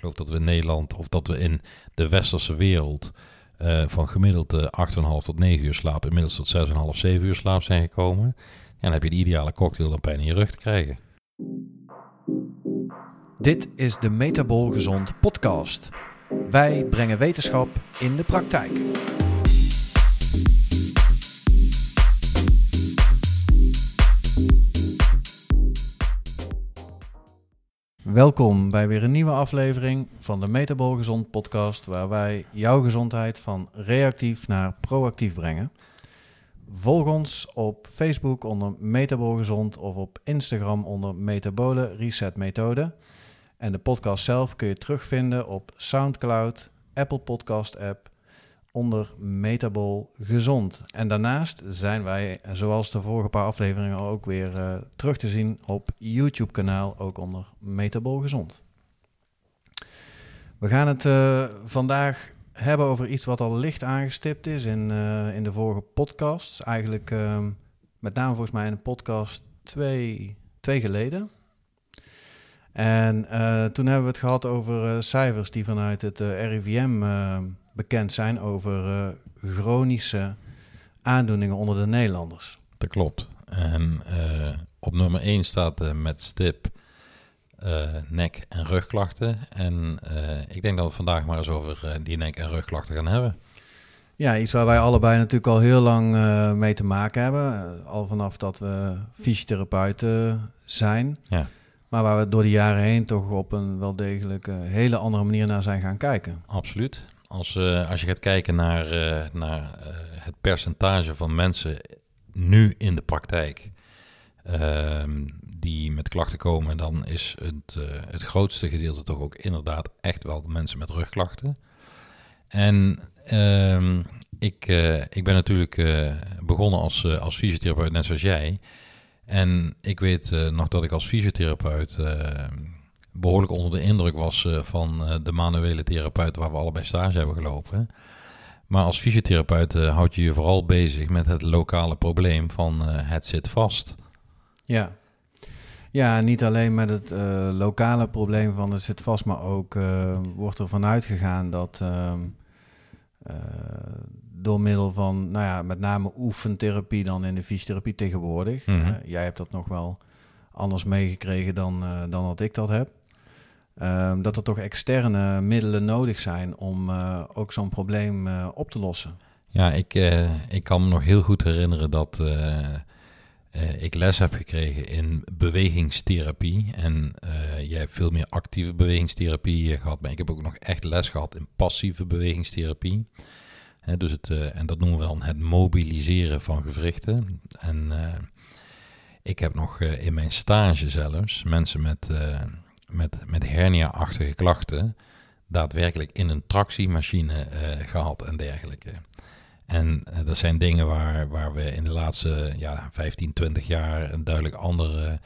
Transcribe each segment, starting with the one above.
geloof dat we in Nederland of dat we in de westerse wereld uh, van gemiddeld 8,5 tot 9 uur slaap inmiddels tot 6,5, 7 uur slaap zijn gekomen. En dan heb je de ideale cocktail om pijn in je rug te krijgen. Dit is de Metabol Gezond podcast. Wij brengen wetenschap in de praktijk. Welkom bij weer een nieuwe aflevering van de Metabol Gezond podcast, waar wij jouw gezondheid van reactief naar proactief brengen. Volg ons op Facebook onder Metabol Gezond of op Instagram onder Metabole Reset Methode. En de podcast zelf kun je terugvinden op SoundCloud, Apple Podcast app, onder Metabol Gezond. En daarnaast zijn wij, zoals de vorige paar afleveringen, ook weer uh, terug te zien op YouTube-kanaal, ook onder Metabol Gezond. We gaan het uh, vandaag hebben over iets wat al licht aangestipt is in, uh, in de vorige podcasts. Eigenlijk ehm, met name volgens mij in de podcast twee, twee geleden. En toen hebben we het gehad over cijfers die vanuit het RIVM bekend zijn over uh, chronische aandoeningen onder de Nederlanders. Dat klopt. En uh, op nummer 1 staat uh, met stip nek- en rugklachten. En ik denk dat we vandaag maar eens over die nek- en rugklachten gaan hebben. Ja, iets waar wij allebei natuurlijk al heel lang mee te maken hebben. al vanaf dat we fysiotherapeuten zijn. Ja. Maar waar we door de jaren heen toch op een wel degelijk hele andere manier naar zijn gaan kijken. Absoluut. Als, uh, als je gaat kijken naar, uh, naar uh, het percentage van mensen nu in de praktijk ehm, die met klachten komen, dan is het, het grootste gedeelte toch ook inderdaad echt wel mensen met rugklachten. En ehm, ik, ik ben natuurlijk begonnen als, als fysiotherapeut, net zoals jij. En ik weet nog dat ik als fysiotherapeut behoorlijk onder de indruk was uh, van uh, de manuele therapeut waar we allebei stage hebben gelopen. Maar als fysiotherapeut uh, houd je je vooral bezig met het lokale probleem van het zit vast. Ja. Ja, niet alleen met het lokale probleem van het zit vast, maar ook wordt er vanuit gegaan dat ehm, door middel van, nou ja, met name oefentherapie dan in de fysiotherapie tegenwoordig. Mm jij hebt dat nog wel anders meegekregen dan, dan dat ik dat heb. Ehm, dat er toch externe middelen nodig zijn om uh, ook zo'n probleem uh, op te lossen. Ja, ik, uh, ik kan me nog heel goed herinneren dat ik les heb gekregen in bewegingstherapie. En jij hebt veel meer actieve bewegingstherapie gehad, maar ik heb ook nog echt les gehad in passieve bewegingstherapie. Dus het, en dat noemen we dan het mobiliseren van gewrichten. En ik heb nog in mijn stage zelfs mensen met met, met hernia-achtige klachten daadwerkelijk in een tractiemachine uh, gehad en dergelijke. En uh, dat zijn dingen waar, waar we in de laatste ja, 15, 20 jaar een duidelijk andere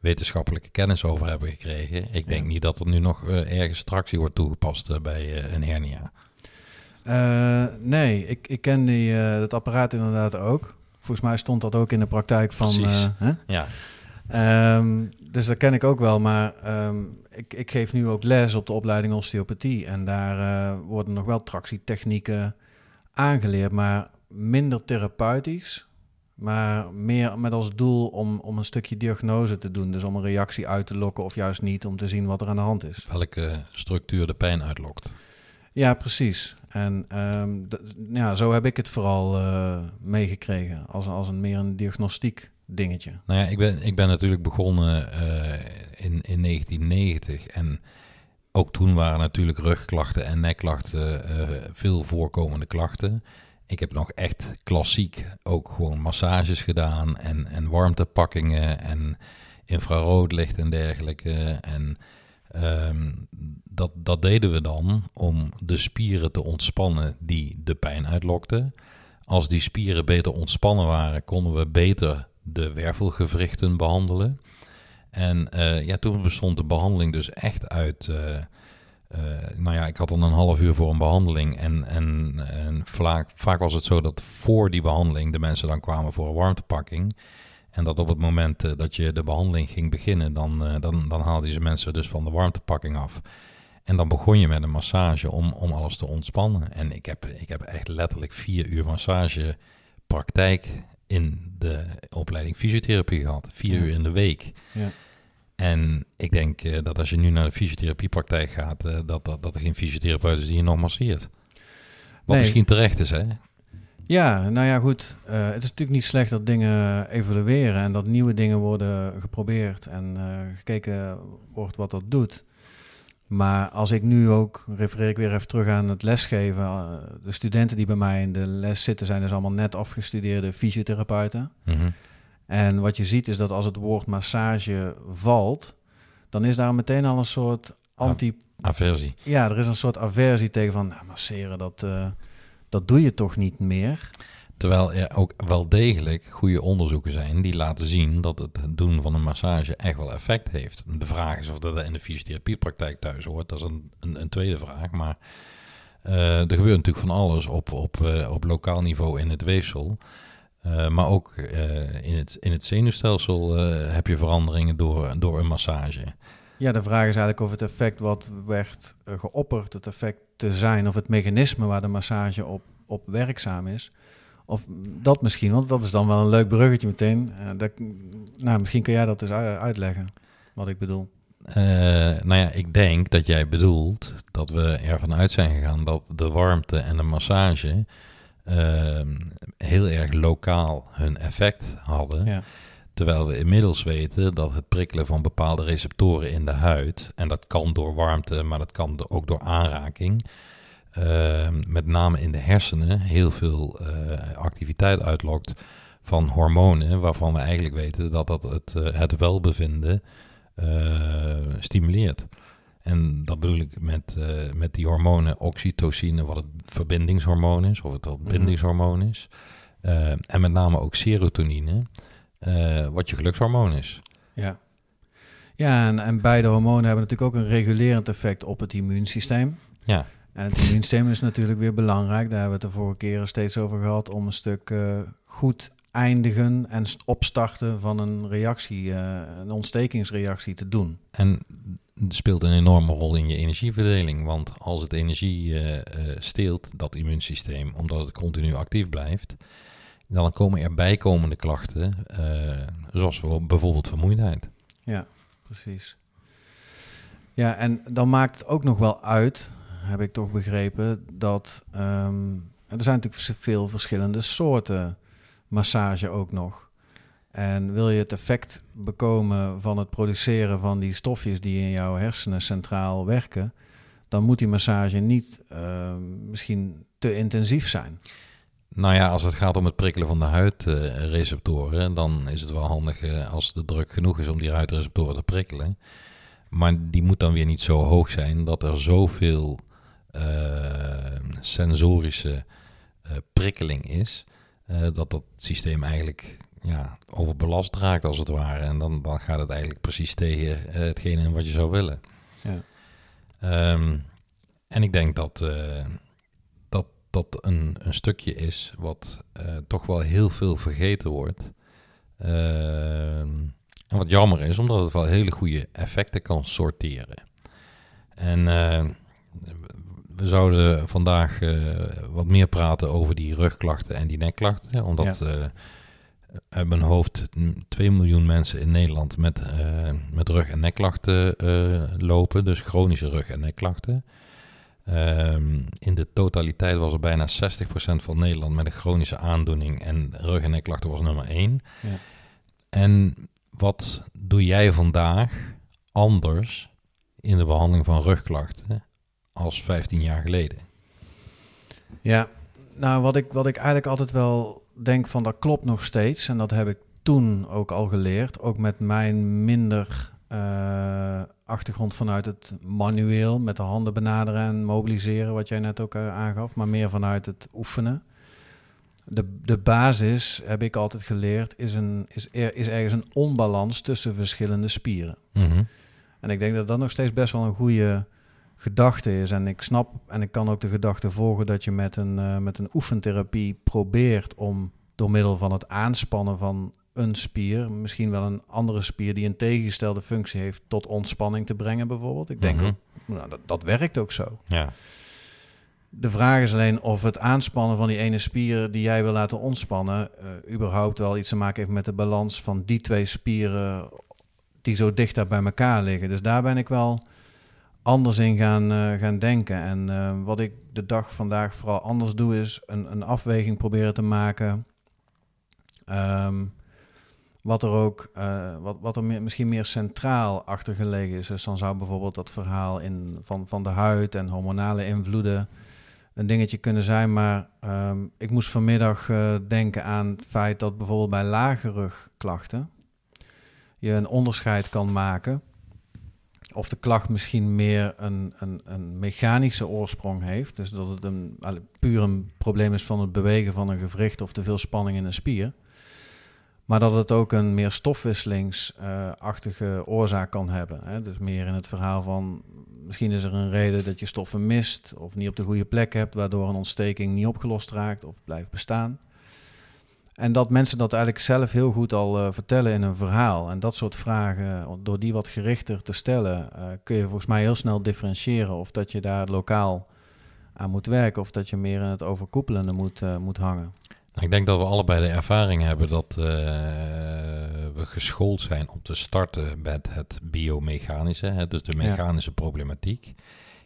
wetenschappelijke kennis over hebben gekregen. Ik denk niet dat er nu nog uh, ergens tractie wordt toegepast bij een hernia. nee, ik, ik ken die, dat apparaat inderdaad ook. Volgens mij stond dat ook in de praktijk van. Hè? Ja. Um, dus dat ken ik ook wel, maar um, ik, ik, geef nu ook les op de opleiding osteopathie. En daar uh, worden nog wel tractietechnieken aangeleerd, maar minder therapeutisch. Maar meer met als doel om, om een stukje diagnose te doen. Dus om een reactie uit te lokken of juist niet, om te zien wat er aan de hand is. Welke structuur de pijn uitlokt. Ja, precies. En um, ja, zo heb ik het vooral uh, meegekregen. Als, als een meer een diagnostiek dingetje. Nou ja, ik ben, ik ben natuurlijk begonnen uh, in, in 1990 en ook toen waren natuurlijk rugklachten en nekklachten uh, veel voorkomende klachten. Ik heb nog echt klassiek ook gewoon massages gedaan en, en warmtepakkingen en infraroodlicht en dergelijke. En um, dat, dat deden we dan om de spieren te ontspannen die de pijn uitlokten. Als die spieren beter ontspannen waren, konden we beter de wervelgewrichten behandelen. En uh, ja, toen bestond de behandeling dus echt uit. Uh, uh, nou ja, ik had dan een half uur voor een behandeling. En, en, en vaak, vaak was het zo dat voor die behandeling de mensen dan kwamen voor een warmtepakking. En dat op het moment dat je de behandeling ging beginnen, dan, dan, dan haalden ze mensen dus van de warmtepakking af. En dan begon je met een massage om, om alles te ontspannen. En ik heb, ik heb echt letterlijk vier uur massagepraktijk in de opleiding fysiotherapie gehad. Vier Ja. uur in de week. Ja. En ik denk eh, dat als je nu naar de fysiotherapiepraktijk gaat, eh, dat, dat, dat er geen fysiotherapeut is die je nog masseert. Wat Nee. misschien terecht is, hè? Ja, nou ja, goed. Eh, het is natuurlijk niet slecht dat dingen evolueren en dat nieuwe dingen worden geprobeerd en gekeken wordt wat dat doet. Maar als ik nu ook, refereer ik weer even terug aan het lesgeven, eh, de studenten die bij mij in de les zitten zijn dus allemaal net afgestudeerde fysiotherapeuten. Mhm. En wat je ziet is dat als het woord massage valt, dan is daar meteen al een soort anti... Aversie. Ja, er is een soort aversie tegen van, nou, masseren, dat, eh, dat doe je toch niet meer? Terwijl er ook wel degelijk goede onderzoeken zijn die laten zien dat het doen van een massage echt wel effect heeft. De vraag is of dat in de fysiotherapiepraktijk thuis hoort. Dat is een, een, een tweede vraag. Maar eh, er gebeurt natuurlijk van alles op, op, eh, op lokaal niveau in het weefsel. Eh, maar ook in, het, in het zenuwstelsel heb je veranderingen door, door een massage. Ja, de vraag is eigenlijk of het effect wat werd geopperd, het effect te zijn, of het mechanisme waar de massage op, op werkzaam is. Of dat misschien, want dat is dan wel een leuk bruggetje meteen. Eh, dat, nou, misschien kun jij dat eens u- uitleggen, wat ik bedoel. Eh, nou ja, ik denk dat jij bedoelt dat we ervan uit zijn gegaan dat de warmte en de massage ehm, heel erg lokaal hun effect hadden. Ja, Terwijl we inmiddels weten dat het prikkelen van bepaalde receptoren in de huid, en dat kan door warmte, maar dat kan ook door aanraking, ehm, met name in de hersenen heel veel eh, activiteit uitlokt van hormonen, waarvan we eigenlijk weten dat dat het, eh, het welbevinden eh, stimuleert. En dat bedoel ik met, met die hormonen oxytocine, wat het verbindingshormoon is, of het Mhm. bindingshormoon is. En met name ook serotonine, wat je gelukshormoon is. ja. ja en, en beide hormonen hebben natuurlijk ook een regulerend effect op het immuunsysteem. Ja, En het immuunsysteem is natuurlijk weer belangrijk. Daar hebben we het de vorige keren steeds over gehad. Om een stuk eh, goed eindigen en st- opstarten van een reactie, eh, een ontstekingsreactie te doen. en het speelt een enorme rol in je energieverdeling. Want als het energie eh, steelt, dat immuunsysteem, omdat het continu actief blijft, dan komen er bijkomende klachten, zoals bijvoorbeeld vermoeidheid. Ja, precies. Ja, en dan maakt het ook nog wel uit, heb ik toch begrepen, dat ehm, er zijn natuurlijk veel verschillende soorten massage ook nog. En wil je het effect bekomen van het produceren van die stofjes die in jouw hersenen centraal werken, dan moet die massage niet ehm, misschien te intensief zijn. Nou ja, als het gaat om het prikkelen van de huidreceptoren, dan is het wel handig eh, als de druk genoeg is om die huidreceptoren te prikkelen. Maar die moet dan weer niet zo hoog zijn dat er zoveel sensorische eh, prikkeling is, eh, dat dat systeem eigenlijk ja, overbelast raakt als het ware. En dan, dan gaat het eigenlijk precies tegen eh, hetgene wat je zou willen. Ja. Ehm, en ik denk dat, eh, dat dat een, een stukje is wat eh, toch wel heel veel vergeten wordt. Ehm, en wat jammer is, omdat het wel hele goede effecten kan sorteren. En eh, we zouden vandaag eh, wat meer praten over die rugklachten en die nekklachten. Omdat Ja. eh uit mijn hoofd mm, 2 miljoen mensen in Nederland met, eh, met rug- en nekklachten eh, lopen. Dus chronische rug- en nekklachten. Ehm, in de totaliteit was er bijna 60% van Nederland met een chronische aandoening. En rug- en nekklachten was nummer 1. Ja. En wat doe jij vandaag anders in de behandeling van rugklachten als 15 jaar geleden? Ja, nou wat ik, wat ik eigenlijk altijd wel denk van dat klopt nog steeds. En dat heb ik toen ook al geleerd. Ook met mijn minder eh, achtergrond vanuit het manueel. Met de handen benaderen en mobiliseren, wat jij net ook eh, aangaf. Maar meer vanuit het oefenen. De, de basis, heb ik altijd geleerd, is, een, is, er, is ergens een onbalans tussen verschillende spieren. Mhm. En ik denk dat dat nog steeds best wel een goede gedachte is. En ik snap en ik kan ook de gedachte volgen dat je met een, eh, met een oefentherapie probeert om door middel van het aanspannen van een spier, misschien wel een andere spier die een tegengestelde functie heeft, tot ontspanning te brengen bijvoorbeeld. Ik denk, Mhm. ook, nou, dat, dat werkt ook zo. Ja. De vraag is alleen of het aanspannen van die ene spier die jij wil laten ontspannen, eh, überhaupt wel iets te maken heeft met de balans van die twee spieren die zo dicht daar bij elkaar liggen. Dus daar ben ik wel anders in gaan, eh, gaan denken. En eh, wat ik de dag vandaag vooral anders doe, is een, een afweging proberen te maken. Ehm, wat er ook, eh, wat, wat er misschien meer centraal achter gelegen is. Dus dan zou bijvoorbeeld dat verhaal in, van, van de huid en hormonale invloeden een dingetje kunnen zijn. Maar ehm, ik moest vanmiddag denken aan het feit dat bijvoorbeeld bij lage rugklachten je een onderscheid kan maken. Of de klacht misschien meer een, een, een mechanische oorsprong heeft. Dus dat het een, puur een probleem is van het bewegen van een gewricht of te veel spanning in een spier. Maar dat het ook een meer stofwisselingsachtige oorzaak kan hebben. Hè? Dus meer in het verhaal van misschien is er een reden dat je stoffen mist of niet op de goede plek hebt, waardoor een ontsteking niet opgelost raakt of blijft bestaan. En dat mensen dat eigenlijk zelf heel goed al eh, vertellen in een verhaal. En dat soort vragen, door die wat gerichter te stellen, eh, kun je volgens mij heel snel differentiëren of dat je daar lokaal aan moet werken of dat je meer in het overkoepelende moet, eh, moet hangen. Nou, ik denk dat we allebei de ervaring hebben dat eh, we geschoold zijn om te starten met het biomechanische, hè, dus de Ja. mechanische problematiek.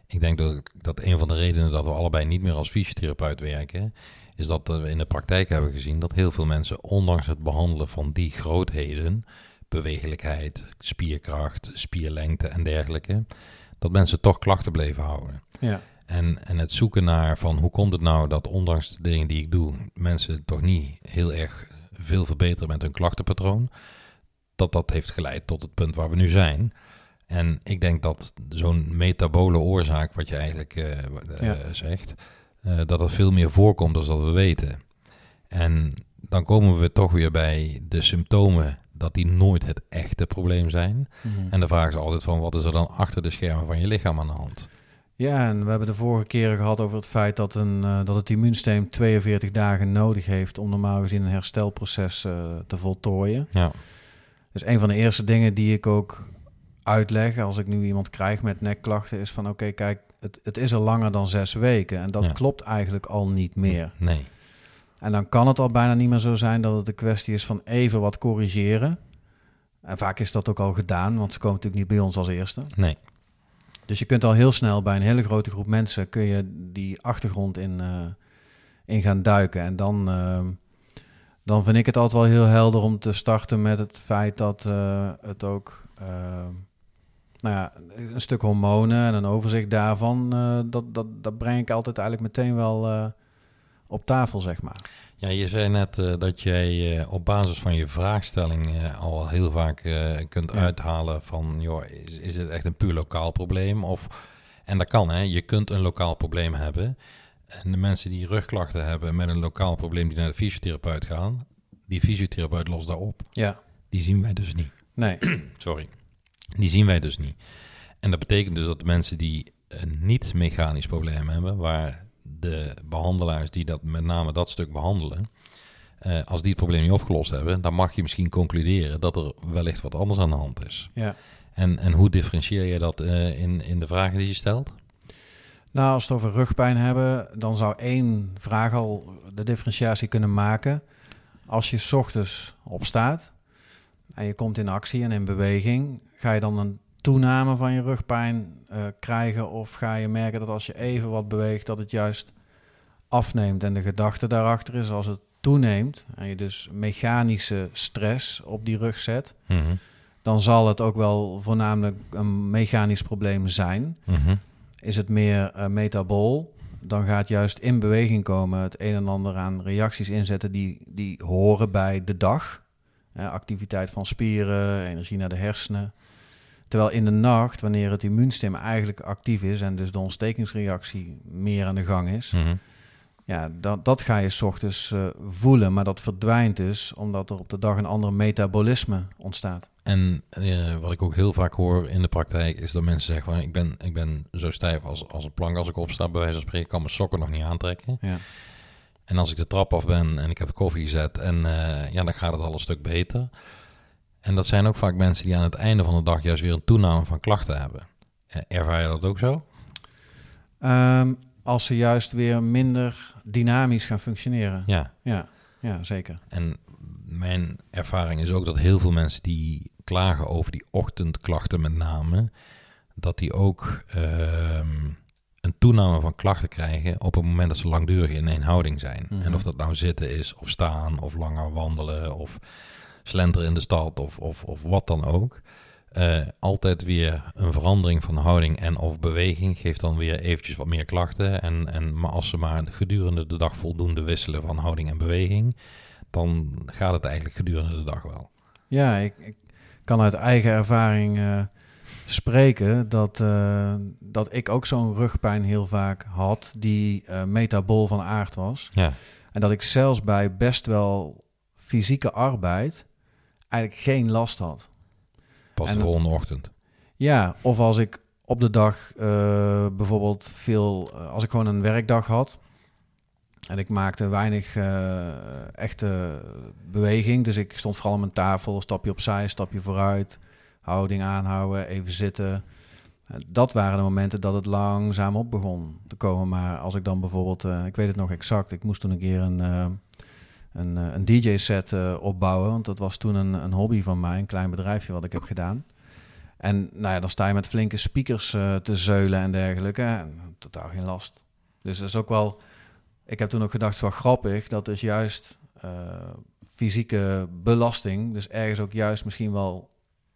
Ik denk dat, dat een van de redenen dat we allebei niet meer als fysiotherapeut werken, is dat we in de praktijk hebben gezien dat heel veel mensen, ondanks het behandelen van die grootheden, bewegelijkheid, spierkracht, spierlengte en dergelijke, dat mensen toch klachten bleven houden. Ja, En, en het zoeken naar van hoe komt het nou dat ondanks de dingen die ik doe, mensen toch niet heel erg veel verbeteren met hun klachtenpatroon, dat dat heeft geleid tot het punt waar we nu zijn. En ik denk dat zo'n metabole oorzaak, wat je eigenlijk eh, eh, zegt, eh, dat dat veel meer voorkomt dan dat we weten. En dan komen we toch weer bij de symptomen, dat die nooit het echte probleem zijn. Mhm. En de vraag is altijd van, wat is er dan achter de schermen van je lichaam aan de hand? ja, en we hebben de vorige keren gehad over het feit dat, een, eh, dat het immuunsysteem 42 dagen nodig heeft om normaal gezien een herstelproces eh, te voltooien. Ja. Dus een van de eerste dingen die ik ook uitleg als ik nu iemand krijg met nekklachten is van oké, kijk, het, het is al langer dan zes weken en dat Ja. klopt eigenlijk al niet meer. Nee. En dan kan het al bijna niet meer zo zijn dat het een kwestie is van even wat corrigeren. En vaak is dat ook al gedaan, want ze komen natuurlijk niet bij ons als eerste. Nee. Dus je kunt al heel snel bij een hele grote groep mensen kun je die achtergrond in, eh, in gaan duiken. En dan, eh, dan vind ik het altijd wel heel helder om te starten met het feit dat eh, het ook nou ja, een stuk hormonen en een overzicht daarvan, eh, dat, dat, dat breng ik altijd eigenlijk meteen wel eh, op tafel, zeg maar. Ja, je zei net eh, dat jij op basis van je vraagstelling al heel vaak kunt Ja. uithalen van, joh, is, is dit echt een puur lokaal probleem? Of, en dat kan, hè. Je kunt een lokaal probleem hebben. En de mensen die rugklachten hebben met een lokaal probleem die naar de fysiotherapeut gaan, die fysiotherapeut lost dat op. Ja. Die zien wij dus niet. Nee. Sorry. Die zien wij dus niet. En dat betekent dus dat de mensen die een niet-mechanisch probleem hebben, waar de behandelaars die dat met name dat stuk behandelen, eh, als die het probleem niet opgelost hebben, dan mag je misschien concluderen dat er wellicht wat anders aan de hand is. Ja. En, en hoe differentieer je dat eh, in, in de vragen die je stelt? Nou, als we het over rugpijn hebben, dan zou één vraag al de differentiatie kunnen maken. Als je 's ochtends opstaat en je komt in actie en in beweging, ga je dan een toename van je rugpijn eh, krijgen? Of ga je merken dat als je even wat beweegt, dat het juist afneemt? En de gedachte daarachter is, als het toeneemt en je dus mechanische stress op die rug zet, Mhm. dan zal het ook wel voornamelijk een mechanisch probleem zijn. Mhm. Is het meer eh metabool, dan gaat juist in beweging komen het een en ander aan reacties inzetten die, die horen bij de dag. Eh, activiteit van spieren, energie naar de hersenen. Terwijl in de nacht, wanneer het immuunsysteem eigenlijk actief is en dus de ontstekingsreactie meer aan de gang is, Mhm. ja, dat, dat ga je 's ochtends eh, voelen. Maar dat verdwijnt dus omdat er op de dag een ander metabolisme ontstaat. En eh, wat ik ook heel vaak hoor in de praktijk is dat mensen zeggen van ik ben, ik ben zo stijf als, als een plank als ik opsta, bij wijze van spreken, ik kan mijn sokken nog niet aantrekken. Ja. En als ik de trap af ben en ik heb de koffie gezet, en eh, ja, dan gaat het al een stuk beter. En dat zijn ook vaak mensen die aan het einde van de dag juist weer een toename van klachten hebben. Eh, Ervaar je dat ook zo? Ehm, als ze juist weer minder dynamisch gaan functioneren. Ja. Ja, ja zeker. En mijn ervaring is ook dat heel veel mensen die klagen over die ochtendklachten met name, dat die ook ehm, een toename van klachten krijgen op het moment dat ze langdurig in één houding zijn. Mhm. En of dat nou zitten is, of staan, of langer wandelen, of slenteren in de stad, of, of, of wat dan ook. Eh, altijd weer een verandering van houding en of beweging geeft dan weer eventjes wat meer klachten. En, en, maar als ze maar gedurende de dag voldoende wisselen van houding en beweging, dan gaat het eigenlijk gedurende de dag wel. Ja, ik, ik kan uit eigen ervaring eh, spreken dat, eh, dat ik ook zo'n rugpijn heel vaak had die metabol van aard was. Ja, En dat ik zelfs bij best wel fysieke arbeid eigenlijk geen last had. pas de volgende ochtend. Ja, of als ik op de dag eh, bijvoorbeeld veel, eh, als ik gewoon een werkdag had en ik maakte weinig eh, echte beweging, dus ik stond vooral aan mijn tafel, stapje opzij, stapje vooruit, houding aanhouden, even zitten. Dat waren de momenten dat het langzaam op begon te komen. Maar als ik dan bijvoorbeeld, ik weet het nog exact, ik moest toen een keer een, een, eh, een DJ-set eh, opbouwen. Want dat was toen een, een hobby van mij, een klein bedrijfje wat ik heb gedaan. En nou ja, dan sta je met flinke speakers eh, te zeulen en dergelijke. En totaal geen last. Dus dat is ook wel... Ik heb toen ook gedacht, wel grappig. Dat is juist fysieke belasting. Dus ergens ook juist misschien wel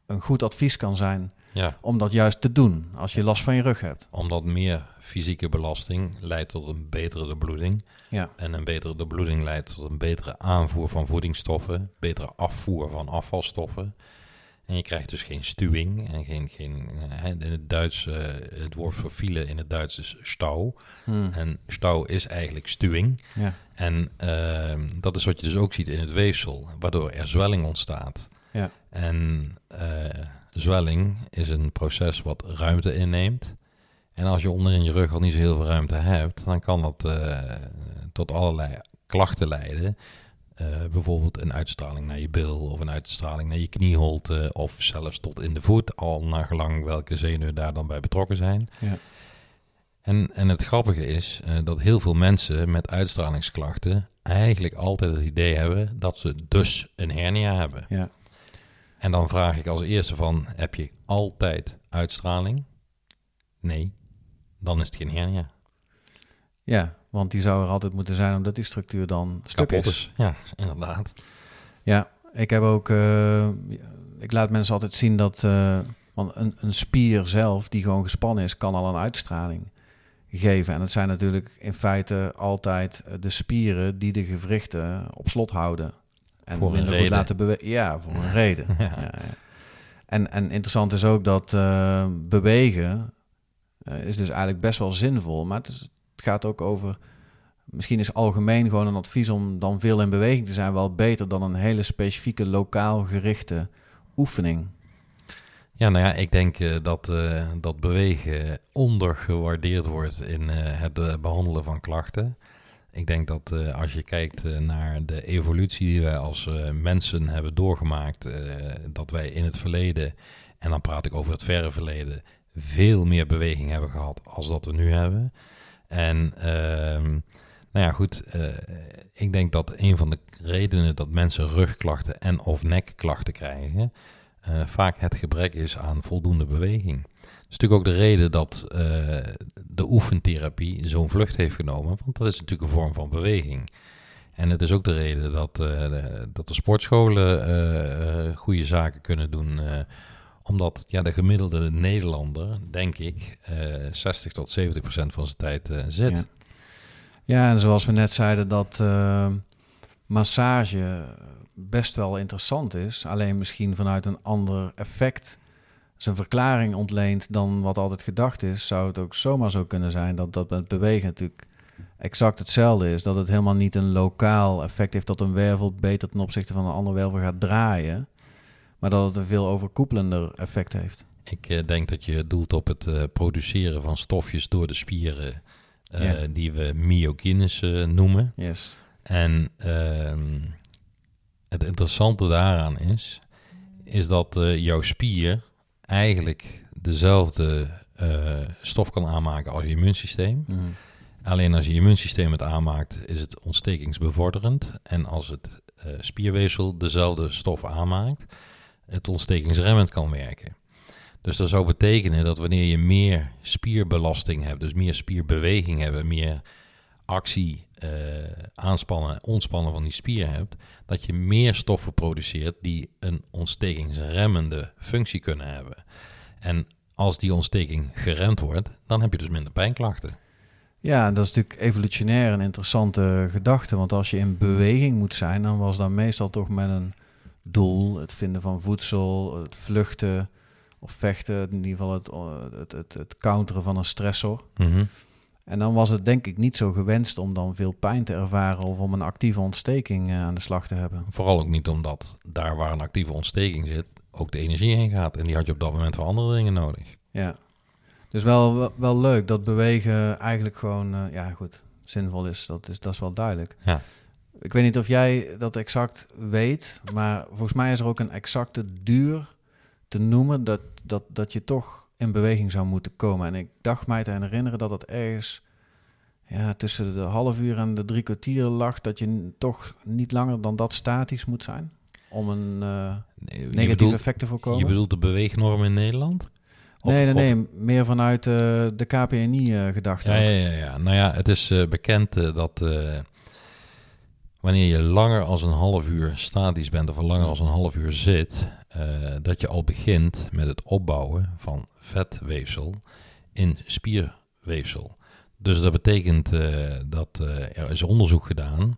een goed advies kan zijn... Ja, om dat juist te doen als je last van je rug hebt. omdat meer fysieke belasting leidt tot een betere doorbloeding. Ja, En een betere doorbloeding leidt tot een betere aanvoer van voedingsstoffen, betere afvoer van afvalstoffen. En je krijgt dus geen stuwing en geen, geen eh, hè, in het Duits, eh, het woord voor file in het Duits is stauw. Hmm. En stauw is eigenlijk stuwing. ja, En ehm, dat is wat je dus ook ziet in het weefsel, waardoor er zwelling ontstaat. Ja. En eh, zwelling is een proces wat ruimte inneemt. En als je onderin je rug al niet zo heel veel ruimte hebt, dan kan dat eh, tot allerlei klachten leiden. Eh, bijvoorbeeld een uitstraling naar je bil of een uitstraling naar je knieholte of zelfs tot in de voet, al naar gelang welke zenuwen daar dan bij betrokken zijn. Ja. En, en het grappige is eh, dat heel veel mensen met uitstralingsklachten eigenlijk altijd het idee hebben dat ze dus een hernia hebben. ja. En dan vraag ik als eerste van, heb je altijd uitstraling? Nee, dan is het geen hernia. ja, want die zou er altijd moeten zijn omdat die structuur dan stuk is. is. Ja, inderdaad. Ja, ik heb ook. eh, ik laat mensen altijd zien dat. eh, want een, een spier zelf, die gewoon gespannen is, kan al een uitstraling geven. En het zijn natuurlijk in feite altijd de spieren die de gewrichten op slot houden. En Voor een minder goed reden. laten bewegen. Ja, voor een reden. Ja. En, en interessant is ook dat eh, bewegen eh, is dus eigenlijk best wel zinvol. Maar het, is, het gaat ook over... Misschien is algemeen gewoon een advies om dan veel in beweging te zijn... wel beter dan een hele specifieke lokaal gerichte oefening. Ja, nou ja, ik denk eh, dat, dat bewegen ondergewaardeerd wordt in het eh, behandelen van klachten. Ik denk dat eh, als je kijkt eh, naar de evolutie die wij als eh, mensen hebben doorgemaakt, dat wij in het verleden, en dan praat ik over het verre verleden, veel meer beweging hebben gehad als dat we nu hebben. En ehm, nou ja, goed, ik denk dat een van de redenen dat mensen rugklachten en of nekklachten krijgen, vaak het gebrek is aan voldoende beweging. Is natuurlijk ook de reden dat eh, de oefentherapie zo'n vlucht heeft genomen, want dat is natuurlijk een vorm van beweging. En het is ook de reden dat, eh, de, dat de sportscholen eh, goede zaken kunnen doen, omdat ja, de gemiddelde Nederlander, denk ik, eh 60 tot 70 procent van zijn tijd zit. Ja. Ja, en zoals we net zeiden, dat massage best wel interessant is. Alleen misschien vanuit een ander effect zijn verklaring ontleent dan wat altijd gedacht is. Zou het ook zomaar zo kunnen zijn dat dat met bewegen natuurlijk exact hetzelfde is. Dat het helemaal niet een lokaal effect heeft dat een wervel beter ten opzichte van een andere wervel gaat draaien. Maar dat het een veel overkoepelender effect heeft. Ik eh, denk dat je doelt op het eh, produceren van stofjes door de spieren eh, die we myokines noemen. Yes. En ehm, het interessante daaraan is, is dat jouw spier eigenlijk dezelfde eh, stof kan aanmaken als je immuunsysteem. Mhm. Alleen als je immuunsysteem het aanmaakt, is het ontstekingsbevorderend. En als het eh, spierweefsel dezelfde stof aanmaakt, het ontstekingsremmend kan werken. Dus dat zou betekenen dat wanneer je meer spierbelasting hebt, dus meer spierbeweging hebt, meer actie, eh, aanspannen, ontspannen van die spier hebt, dat je meer stoffen produceert die een ontstekingsremmende functie kunnen hebben. En als die ontsteking geremd wordt, dan heb je dus minder pijnklachten. Ja, dat is natuurlijk evolutionair een interessante gedachte. Want als je in beweging moet zijn, dan was dat meestal toch met een doel. Het vinden van voedsel, het vluchten of vechten. In ieder geval het, eh, het, het, het counteren van een stressor. Mhm. En dan was het denk ik niet zo gewenst om dan veel pijn te ervaren of om een actieve ontsteking eh, aan de slag te hebben. Vooral ook niet omdat daar waar een actieve ontsteking zit, ook de energie heen gaat. En die had je op dat moment voor andere dingen nodig. Ja. Dus wel, wel, leuk dat bewegen eigenlijk gewoon, eh, ja goed, zinvol is. Dat is, dat is wel duidelijk. Ja. Ik weet niet of jij dat exact weet, maar volgens mij is er ook een exacte duur te noemen dat, dat, dat je toch in beweging zou moeten komen. En ik dacht mij te herinneren dat het ergens ja, tussen de half uur en de drie kwartier lag, dat je toch niet langer dan dat statisch moet zijn om een eh, Nee, negatief bedoelt- effect te voorkomen. Je bedoelt de beweegnorm in Nederland? Of- nee, nee, of- nee, meer vanuit eh, de KPNI-gedachte. Ja, ja, ja, ja. Nou ja, het is eh, bekend eh, dat eh, wanneer je langer als een half uur statisch bent of langer als een half uur zit, eh, dat je al begint met het opbouwen van vetweefsel in spierweefsel. Dus dat betekent eh, dat eh, er is onderzoek gedaan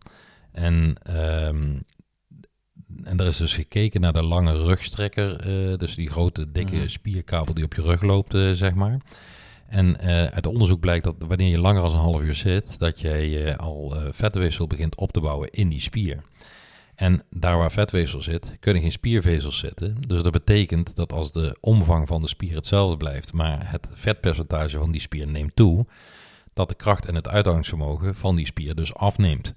en, ehm, en er is dus gekeken naar de lange rugstrekker, dus die grote dikke Mhm. spierkabel die op je rug loopt, zeg maar. En uit onderzoek blijkt dat wanneer je langer dan een half uur zit, dat jij al vetweefsel begint op te bouwen in die spier. En daar waar vetweefsel zit, kunnen geen spiervezels zitten. Dus dat betekent dat als de omvang van de spier hetzelfde blijft, maar het vetpercentage van die spier neemt toe, dat de kracht en het uithoudingsvermogen van die spier dus afneemt.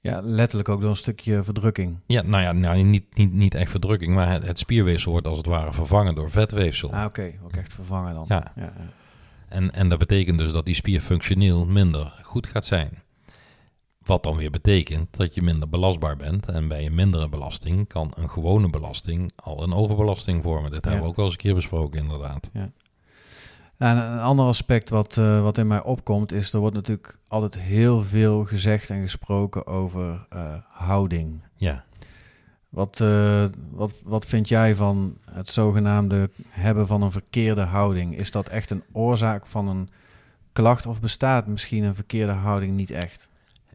Ja, letterlijk ook door een stukje verdrukking. Ja, nou ja, nou, niet, niet, niet echt verdrukking, maar het, het spierweefsel wordt als het ware vervangen door vetweefsel. Ah, oké. Ook echt vervangen dan. Ja, ja. En, en dat betekent dus dat die spier functioneel minder goed gaat zijn. Wat dan weer betekent dat je minder belastbaar bent. En bij een mindere belasting kan een gewone belasting al een overbelasting vormen. Dit hebben we Ja. ook al eens een keer besproken, inderdaad. En een ander aspect wat, eh, wat in mij opkomt is, er wordt natuurlijk altijd heel veel gezegd en gesproken over eh, houding. Ja, Wat, eh, wat, wat vind jij van het zogenaamde hebben van een verkeerde houding? Is dat echt een oorzaak van een klacht of bestaat misschien een verkeerde houding niet echt?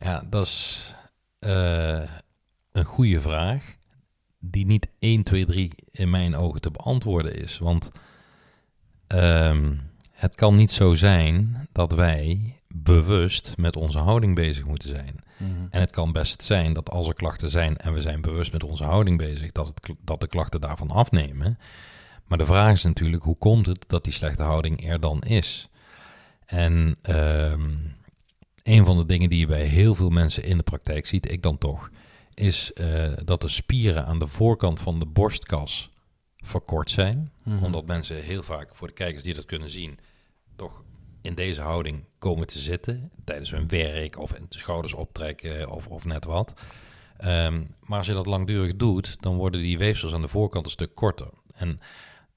Ja dat is eh, een goede vraag. Die niet 1, 2, 3 in mijn ogen te beantwoorden is. Want ehm, het kan niet zo zijn dat wij bewust met onze houding bezig moeten zijn. En het kan best zijn dat als er klachten zijn en we zijn bewust met onze houding bezig, dat, het, dat de klachten daarvan afnemen. Maar de vraag is natuurlijk, hoe komt het dat die slechte houding er dan is? En ehm, een van de dingen die je bij heel veel mensen in de praktijk ziet, ik dan toch, is eh, dat de spieren aan de voorkant van de borstkas verkort zijn. Mhm. Omdat mensen heel vaak, voor de kijkers die dat kunnen zien, toch in deze houding komen te zitten tijdens hun werk of de schouders optrekken of, of net wat. Ehm, maar als je dat langdurig doet, dan worden die weefsels aan de voorkant een stuk korter. En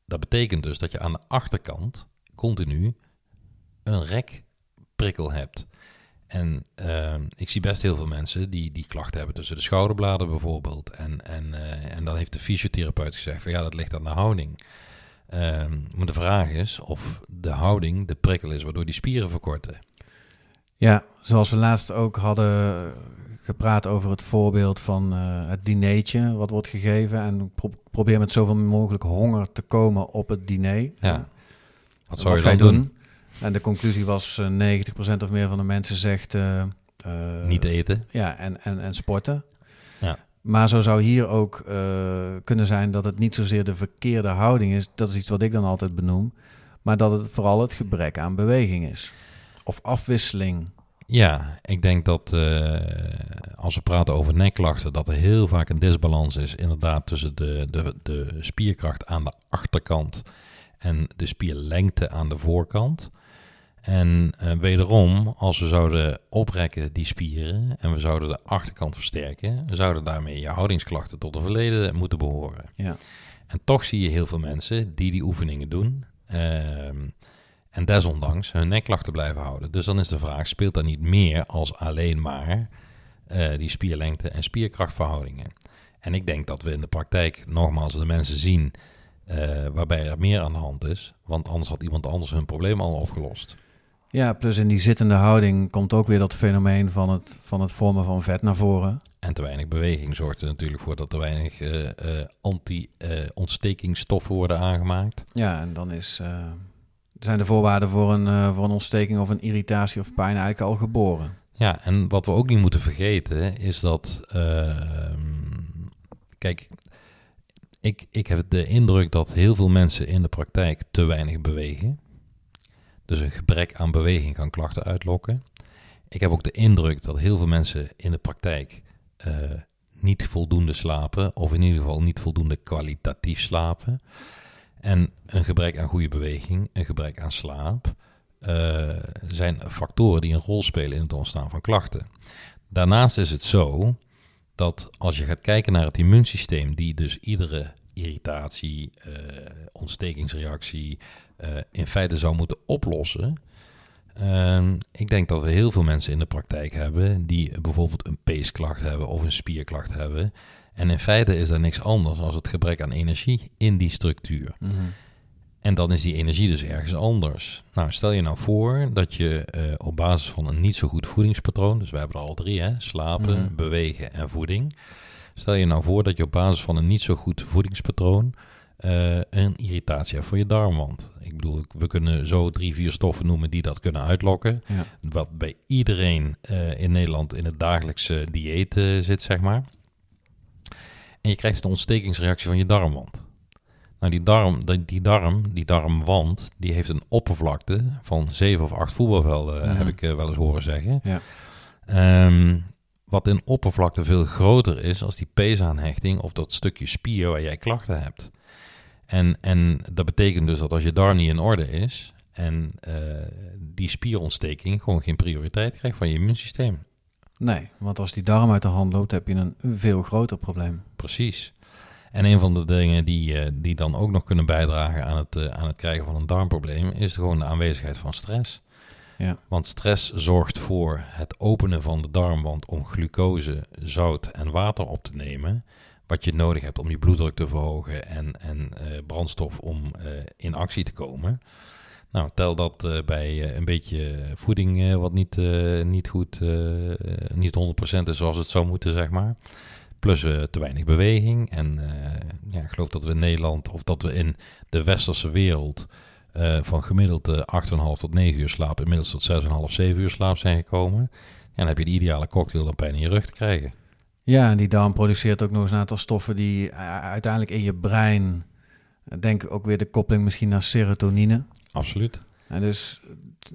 dat betekent dus dat je aan de achterkant continu een rekprikkel hebt. En ehm, ik zie best heel veel mensen die, die klachten hebben tussen de schouderbladen bijvoorbeeld. En, en, eh, en dan heeft de fysiotherapeut gezegd van ja, dat ligt aan de houding. Ehm, maar de vraag is of de houding de prikkel is waardoor die spieren verkorten. Ja, zoals we laatst ook hadden gepraat over het voorbeeld van eh, het dineetje wat wordt gegeven. En pro- probeer met zoveel mogelijk honger te komen op het diner. Ja. Wat zou je ga dan doen? En de conclusie was eh 90% of meer van de mensen zegt... eh, eh, Niet eten. Ja, en, en, en sporten. Ja. Maar zo zou hier ook eh, kunnen zijn dat het niet zozeer de verkeerde houding is. Dat is iets wat ik dan altijd benoem. Maar dat het vooral het gebrek aan beweging is. of afwisseling? Ja, ik denk dat uh, als we praten over nekklachten, dat er heel vaak een disbalans is inderdaad tussen de, de, de spierkracht aan de achterkant en de spierlengte aan de voorkant. En uh, wederom, als we zouden oprekken die spieren en we zouden de achterkant versterken, zouden daarmee je houdingsklachten tot het verleden moeten behoren. Ja. En toch zie je heel veel mensen die die oefeningen doen. Uh, en desondanks hun nekklachten blijven houden. Dus dan is de vraag: speelt dat niet meer als alleen maar uh, die spierlengte en spierkrachtverhoudingen? En ik denk dat we in de praktijk nogmaals de mensen zien uh, waarbij er meer aan de hand is. Want anders had iemand anders hun probleem al opgelost. Ja, plus in die zittende houding komt ook weer dat fenomeen van het, van het vormen van vet naar voren. En te weinig beweging zorgt er natuurlijk voor dat er weinig uh, uh, anti-ontstekingsstoffen worden aangemaakt. Ja, en dan is, zijn de voorwaarden voor een, voor een ontsteking of een irritatie of pijn eigenlijk al geboren. Ja, en wat we ook niet moeten vergeten is dat, ehm, kijk, ik, ik heb de indruk dat heel veel mensen in de praktijk te weinig bewegen. Dus een gebrek aan beweging kan klachten uitlokken. Ik heb ook de indruk dat heel veel mensen in de praktijk uh, niet voldoende slapen, of in ieder geval niet voldoende kwalitatief slapen. En een gebrek aan goede beweging, een gebrek aan slaap, uh, zijn factoren die een rol spelen in het ontstaan van klachten. Daarnaast is het zo dat als je gaat kijken naar het immuunsysteem, die dus iedere irritatie, uh, ontstekingsreactie uh, in feite zou moeten oplossen. Uh, ik denk dat we heel veel mensen in de praktijk hebben die bijvoorbeeld een peesklacht hebben of een spierklacht hebben. En in feite is dat niks anders dan het gebrek aan energie in die structuur. Mm -hmm. En dan is die energie dus ergens anders. Nou, stel je nou voor dat je uh, op basis van een niet zo goed voedingspatroon, dus we hebben er al drie, hè, slapen, Mhm. bewegen en voeding. Stel je nou voor dat je op basis van een niet zo goed voedingspatroon uh, een irritatie hebt voor je darmwand. Ik bedoel, we kunnen zo drie, vier stoffen noemen die dat kunnen uitlokken. Ja. Wat bij iedereen uh, in Nederland in het dagelijkse dieet uh, zit, zeg maar. En je krijgt een ontstekingsreactie van je darmwand. Nou, die darm, die, die darm, die darmwand, die heeft een oppervlakte van zeven of acht voetbalvelden, heb ik wel eens horen zeggen. Ja. Um, wat in oppervlakte veel groter is als die peesaanhechting of dat stukje spier waar jij klachten hebt. En, en dat betekent dus dat als je darm niet in orde is en uh, die spierontsteking gewoon geen prioriteit krijgt van je immuunsysteem. Nee, want als die darm uit de hand loopt, heb je een veel groter probleem. Precies. En een van de dingen die, uh, die dan ook nog kunnen bijdragen aan het, uh, aan het krijgen van een darmprobleem is gewoon de aanwezigheid van stress. Ja. Want stress zorgt voor het openen van de darmwand om glucose, zout en water op te nemen. Wat je nodig hebt om je bloeddruk te verhogen en, en uh, brandstof om uh, in actie te komen. Nou, tel dat uh, bij een beetje voeding wat niet, niet goed, niet 100% is zoals het zou moeten, zeg maar. Plus te weinig beweging. En ja, ik geloof dat we in Nederland, of dat we in de westerse wereld... Van gemiddeld uh, 8,5 tot 9 uur slaap, inmiddels tot 6,5, 7 uur slaap zijn gekomen. En dan heb je de ideale cocktail om pijn in je rug te krijgen. Ja, en die darm produceert ook nog eens een aantal stoffen die uh, uiteindelijk in je brein, denk ook weer de koppeling misschien naar serotonine. Absoluut. En dus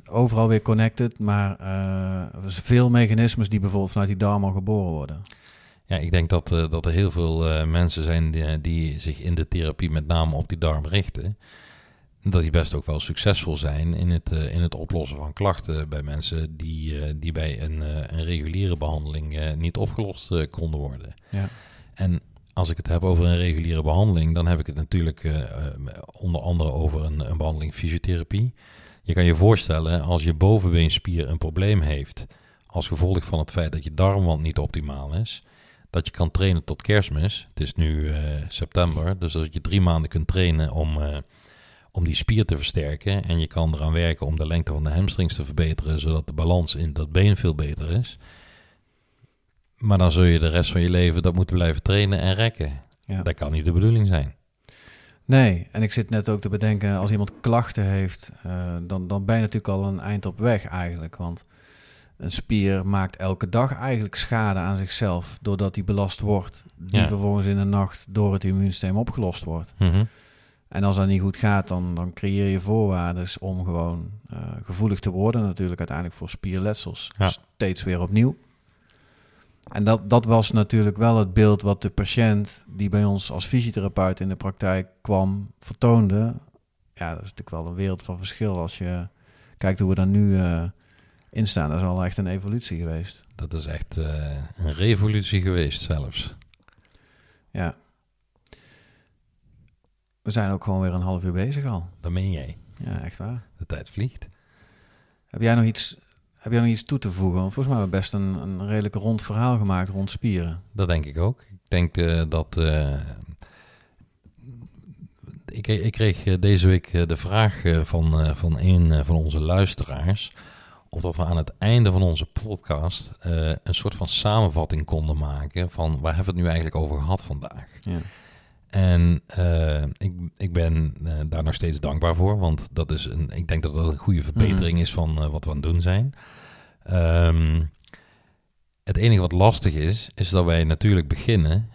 overal weer connected, maar uh, veel mechanismes die bijvoorbeeld vanuit die darm al geboren worden. Ja, ik denk dat, uh, dat er heel veel uh, mensen zijn die, die zich in de therapie met name op die darm richten dat die best ook wel succesvol zijn in het, uh, in het oplossen van klachten bij mensen die, uh, die bij een, uh, een reguliere behandeling niet opgelost konden worden. Ja. En als ik het heb over een reguliere behandeling, dan heb ik het natuurlijk onder andere over een, een behandeling fysiotherapie. Je kan je voorstellen, als je bovenbeenspier een probleem heeft, als gevolg van het feit dat je darmwand niet optimaal is, dat je kan trainen tot kerstmis. Het is nu september, dus dat je drie maanden kunt trainen om om die spier te versterken. En je kan eraan werken om de lengte van de hamstrings te verbeteren, zodat de balans in dat been veel beter is. Maar dan zul je de rest van je leven dat moeten blijven trainen en rekken. Ja. Dat kan niet de bedoeling zijn. Nee, en ik zit net ook te bedenken, als iemand klachten heeft, uh, dan, dan ben je natuurlijk al een eind op weg eigenlijk. Want een spier maakt elke dag eigenlijk schade aan zichzelf, doordat die belast wordt, die Ja. vervolgens in de nacht door het immuunsysteem opgelost wordt. Mm -hmm. En als dat niet goed gaat, dan, dan creëer je voorwaarden om gewoon eh, gevoelig te worden. Natuurlijk uiteindelijk voor spierletsels. Ja. Steeds weer opnieuw. En dat, dat was natuurlijk wel het beeld wat de patiënt die bij ons als fysiotherapeut in de praktijk kwam, vertoonde. Ja, dat is natuurlijk wel een wereld van verschil als je kijkt hoe we daar nu eh, in staan. Dat is al echt een evolutie geweest. Dat is echt eh, een revolutie geweest zelfs. Ja. We zijn ook gewoon weer een half uur bezig al. Dat meen jij. Ja, echt waar. De tijd vliegt. Heb jij nog iets, heb jij nog iets toe te voegen? Want volgens mij hebben we best een, een redelijk rond verhaal gemaakt rond spieren. Dat denk ik ook. Ik denk eh, dat. eh, ik, ik kreeg eh, deze week de vraag van, van een van onze luisteraars. Of dat we aan het einde van onze podcast een soort van samenvatting konden maken. van waar hebben we het nu eigenlijk over gehad vandaag. Ja. En eh, ik, ik ben eh, daar nog steeds dankbaar voor. Want dat is een, ik denk dat dat een goede verbetering is van eh, wat we aan het doen zijn. Ehm, het enige wat lastig is, is dat wij natuurlijk beginnen.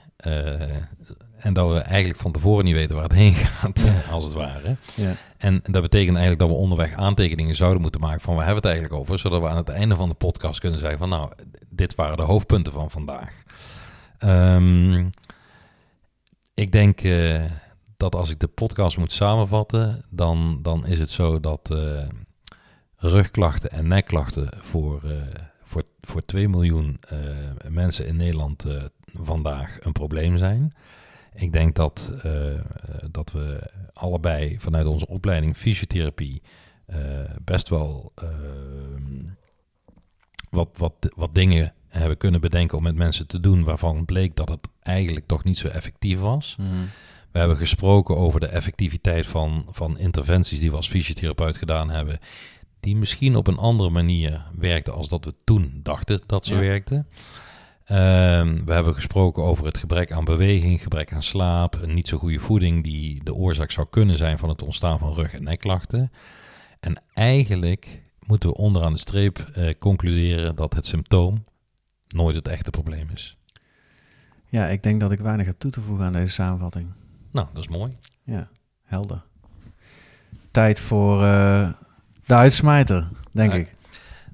en dat we eigenlijk van tevoren niet weten waar het heen gaat, als het ware. Ja. En dat betekent eigenlijk dat we onderweg aantekeningen zouden moeten maken van waar hebben we het eigenlijk over, zodat we aan het einde van de podcast kunnen zeggen van nou, dit waren de hoofdpunten van vandaag. Ehm, ik denk eh, dat als ik de podcast moet samenvatten, dan, dan is het zo dat eh, rugklachten en nekklachten voor, eh, voor, voor 2 miljoen mensen in Nederland vandaag een probleem zijn. Ik denk dat, dat we allebei vanuit onze opleiding fysiotherapie best wel ehm, wat, wat, wat dingen hebben kunnen bedenken om met mensen te doen waarvan bleek dat het eigenlijk toch niet zo effectief was. Mhm. We hebben gesproken over de effectiviteit van, van interventies die we als fysiotherapeut gedaan hebben. Die misschien op een andere manier werkten als dat we toen dachten dat ze Ja. werkten. Ehm, we hebben gesproken over het gebrek aan beweging, gebrek aan slaap, een niet zo goede voeding die de oorzaak zou kunnen zijn van het ontstaan van rug- en nekklachten. En eigenlijk moeten we onderaan de streep eh, concluderen dat het symptoom nooit het echte probleem is. ja, ik denk dat ik weinig heb toe te voegen aan deze samenvatting. Nou, dat is mooi. Ja, helder. Tijd voor eh, de uitsmijter, denk Ja. ik.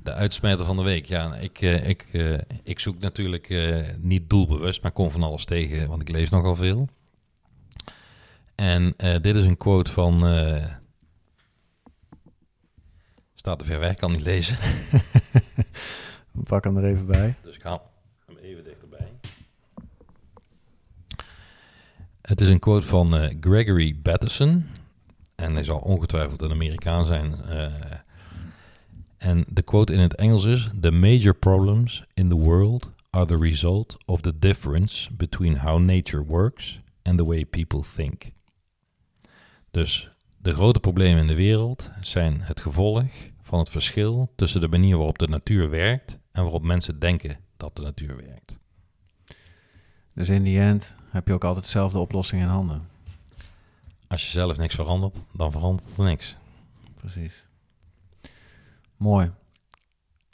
De uitsmijter van de week. Ja, ik, eh, ik, eh, ik zoek natuurlijk niet doelbewust, maar kom van alles tegen, want ik lees nogal veel. En dit is een quote van. staat er ver weg, kan niet lezen. Pakken hem er even bij. Dus ik haal hem even dichterbij. Het is een quote van eh, Gregory Bateson. En hij zal ongetwijfeld een Amerikaan zijn. eh. en de quote in het Engels is: The major problems in the world are the result of the difference between how nature works and the way people think. Dus de grote problemen in de wereld zijn het gevolg van het verschil tussen de manier waarop de natuur werkt en waarop mensen denken dat de natuur werkt. Dus in die end heb je ook altijd dezelfde oplossing in handen. Als je zelf niks verandert, dan verandert er niks. Precies. Mooi.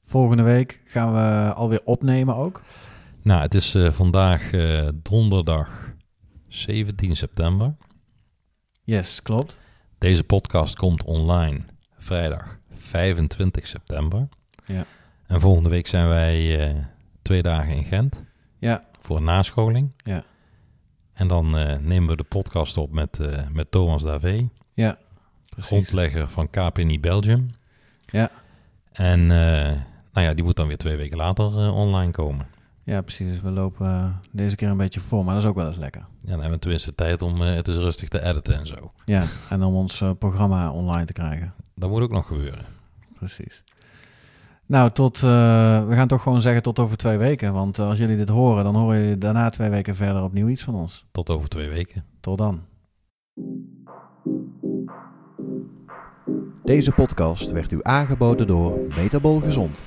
Volgende week gaan we alweer opnemen ook. Nou, het is eh, vandaag eh, donderdag 17 september. Yes, klopt. Deze podcast komt online vrijdag 25 september. Ja. En volgende week zijn wij eh, twee dagen in Gent Ja, voor een nascholing. Ja. En dan eh, nemen we de podcast op met, eh, met Thomas Davé, precies. grondlegger van KPNI Belgium. Ja. En nou ja, die moet dan weer twee weken later online komen. Ja, precies. Dus we lopen deze keer een beetje voor, maar dat is ook wel eens lekker. Ja, dan hebben we tenminste tijd om het eens rustig te editen en zo. Ja, en om ons programma online te krijgen. Dat moet ook nog gebeuren. Precies. Nou, tot, eh, we gaan toch gewoon zeggen tot over twee weken. Want eh, als jullie dit horen, dan horen jullie daarna twee weken verder opnieuw iets van ons. Tot over twee weken. Tot dan. Deze podcast werd u aangeboden door Metabol Gezond.